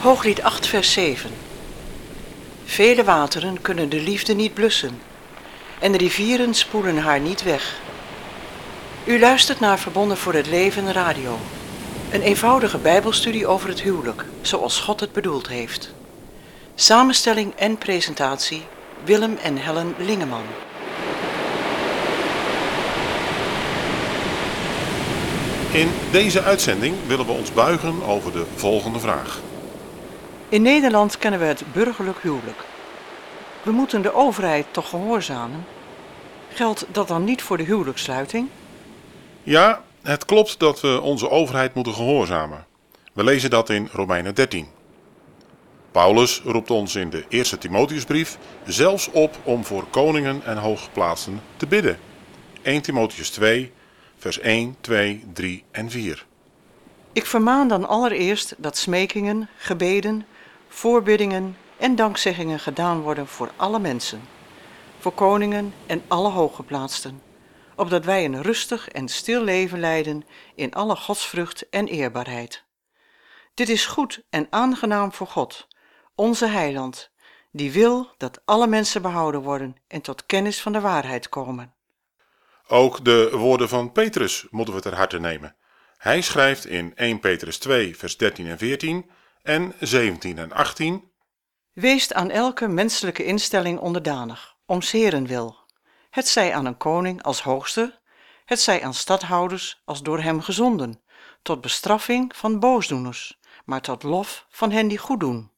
Hooglied 8, vers 7. Vele wateren kunnen de liefde niet blussen en de rivieren spoelen haar niet weg. U luistert naar Verbonden voor het Leven Radio. Een eenvoudige bijbelstudie over het huwelijk, zoals God het bedoeld heeft. Samenstelling en presentatie Willem en Helen Lingeman. In deze uitzending willen we ons buigen over de volgende vraag. In Nederland kennen we het burgerlijk huwelijk. We moeten de overheid toch gehoorzamen? Geldt dat dan niet voor de huwelijkssluiting? Ja, het klopt dat we onze overheid moeten gehoorzamen. We lezen dat in Romeinen 13. Paulus roept ons in de eerste Timotheusbrief zelfs op om voor koningen en hooggeplaatsten te bidden. 1 Timotheus 2, vers 1, 2, 3 en 4. Ik vermaan dan allereerst dat smekingen, gebeden, voorbiddingen en dankzeggingen gedaan worden voor alle mensen, voor koningen en alle hooggeplaatsten, opdat wij een rustig en stil leven leiden in alle godsvrucht en eerbaarheid. Dit is goed en aangenaam voor God, onze heiland, die wil dat alle mensen behouden worden en tot kennis van de waarheid komen. Ook de woorden van Petrus moeten we ter harte nemen. Hij schrijft in 1 Petrus 2, vers 13 en 14 en 17 en 18. Wees aan elke menselijke instelling onderdanig, om zeren wil. Het zij aan een koning als hoogste, het zij aan stadhouders als door hem gezonden, tot bestraffing van boosdoeners, maar tot lof van hen die goed doen.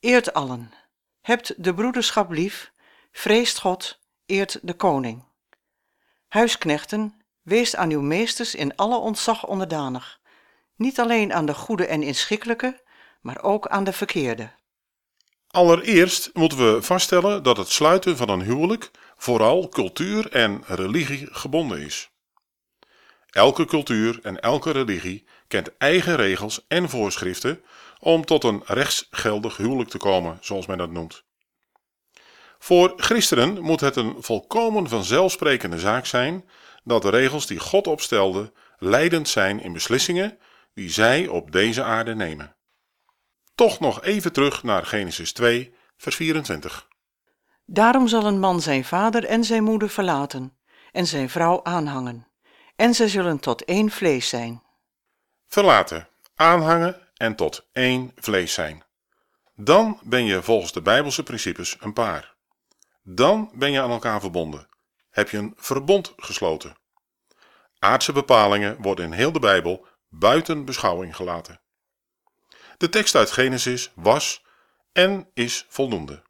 Eert allen, hebt de broederschap lief, vreest God, eert de koning. Huisknechten, wees aan uw meesters in alle ontzag onderdanig, niet alleen aan de goede en inschikkelijke, maar ook aan de verkeerde. Allereerst moeten we vaststellen dat het sluiten van een huwelijk vooral cultuur en religie gebonden is. Elke cultuur en elke religie kent eigen regels en voorschriften om tot een rechtsgeldig huwelijk te komen, zoals men dat noemt. Voor christenen moet het een volkomen vanzelfsprekende zaak zijn dat de regels die God opstelde leidend zijn in beslissingen die zij op deze aarde nemen. Toch nog even terug naar Genesis 2, vers 24. Daarom zal een man zijn vader en zijn moeder verlaten en zijn vrouw aanhangen, en zij zullen tot één vlees zijn. Verlaten, aanhangen en tot één vlees zijn. Dan ben je volgens de Bijbelse principes een paar. Dan ben je aan elkaar verbonden. Heb je een verbond gesloten. Aardse bepalingen worden in heel de Bijbel buiten beschouwing gelaten. De tekst uit Genesis was en is voldoende.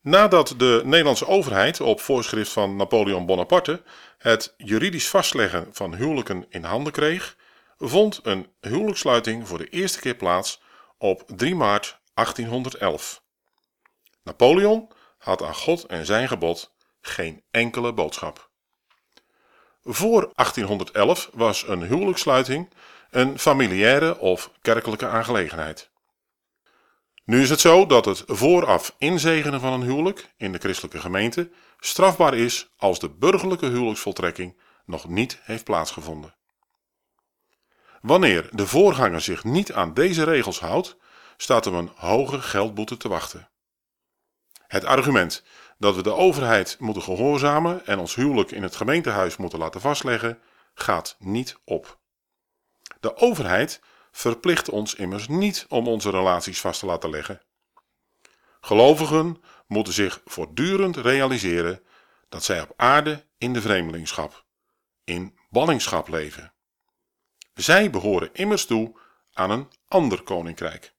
Nadat de Nederlandse overheid op voorschrift van Napoleon Bonaparte het juridisch vastleggen van huwelijken in handen kreeg, vond een huwelijkssluiting voor de eerste keer plaats op 3 maart 1811. Napoleon had aan God en zijn gebod geen enkele boodschap. Voor 1811 was een huwelijkssluiting een familiaire of kerkelijke aangelegenheid. Nu is het zo dat het vooraf inzegenen van een huwelijk in de christelijke gemeente strafbaar is als de burgerlijke huwelijksvoltrekking nog niet heeft plaatsgevonden. Wanneer de voorganger zich niet aan deze regels houdt, staat hem een hoge geldboete te wachten. Het argument dat we de overheid moeten gehoorzamen en ons huwelijk in het gemeentehuis moeten laten vastleggen, gaat niet op. De overheid verplicht ons immers niet om onze relaties vast te laten leggen. Gelovigen moeten zich voortdurend realiseren dat zij op aarde in de vreemdelingschap, in ballingschap leven. Zij behoren immers toe aan een ander koninkrijk.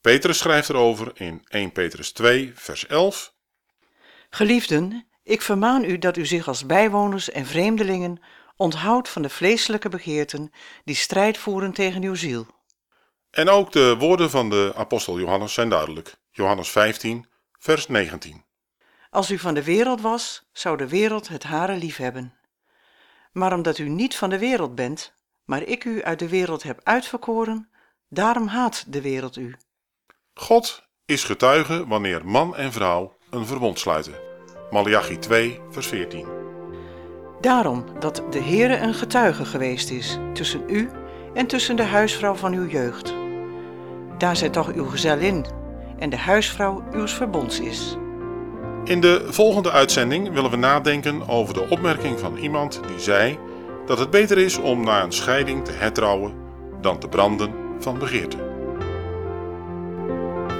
Petrus schrijft erover in 1 Petrus 2, vers 11. Geliefden, ik vermaan u dat u zich als bijwoners en vreemdelingen onthoudt van de vleeselijke begeerten die strijd voeren tegen uw ziel. En ook de woorden van de apostel Johannes zijn duidelijk. Johannes 15, vers 19. Als u van de wereld was, zou de wereld het hare lief hebben. Maar omdat u niet van de wereld bent, maar ik u uit de wereld heb uitverkoren, daarom haat de wereld u. God is getuige wanneer man en vrouw een verbond sluiten. Malachi 2, vers 14. Daarom dat de Heere een getuige geweest is tussen u en tussen de huisvrouw van uw jeugd. daar zij toch uw gezellin en de huisvrouw uws verbonds is. In de volgende uitzending willen we nadenken over de opmerking van iemand die zei dat het beter is om na een scheiding te hertrouwen dan te branden van begeerte.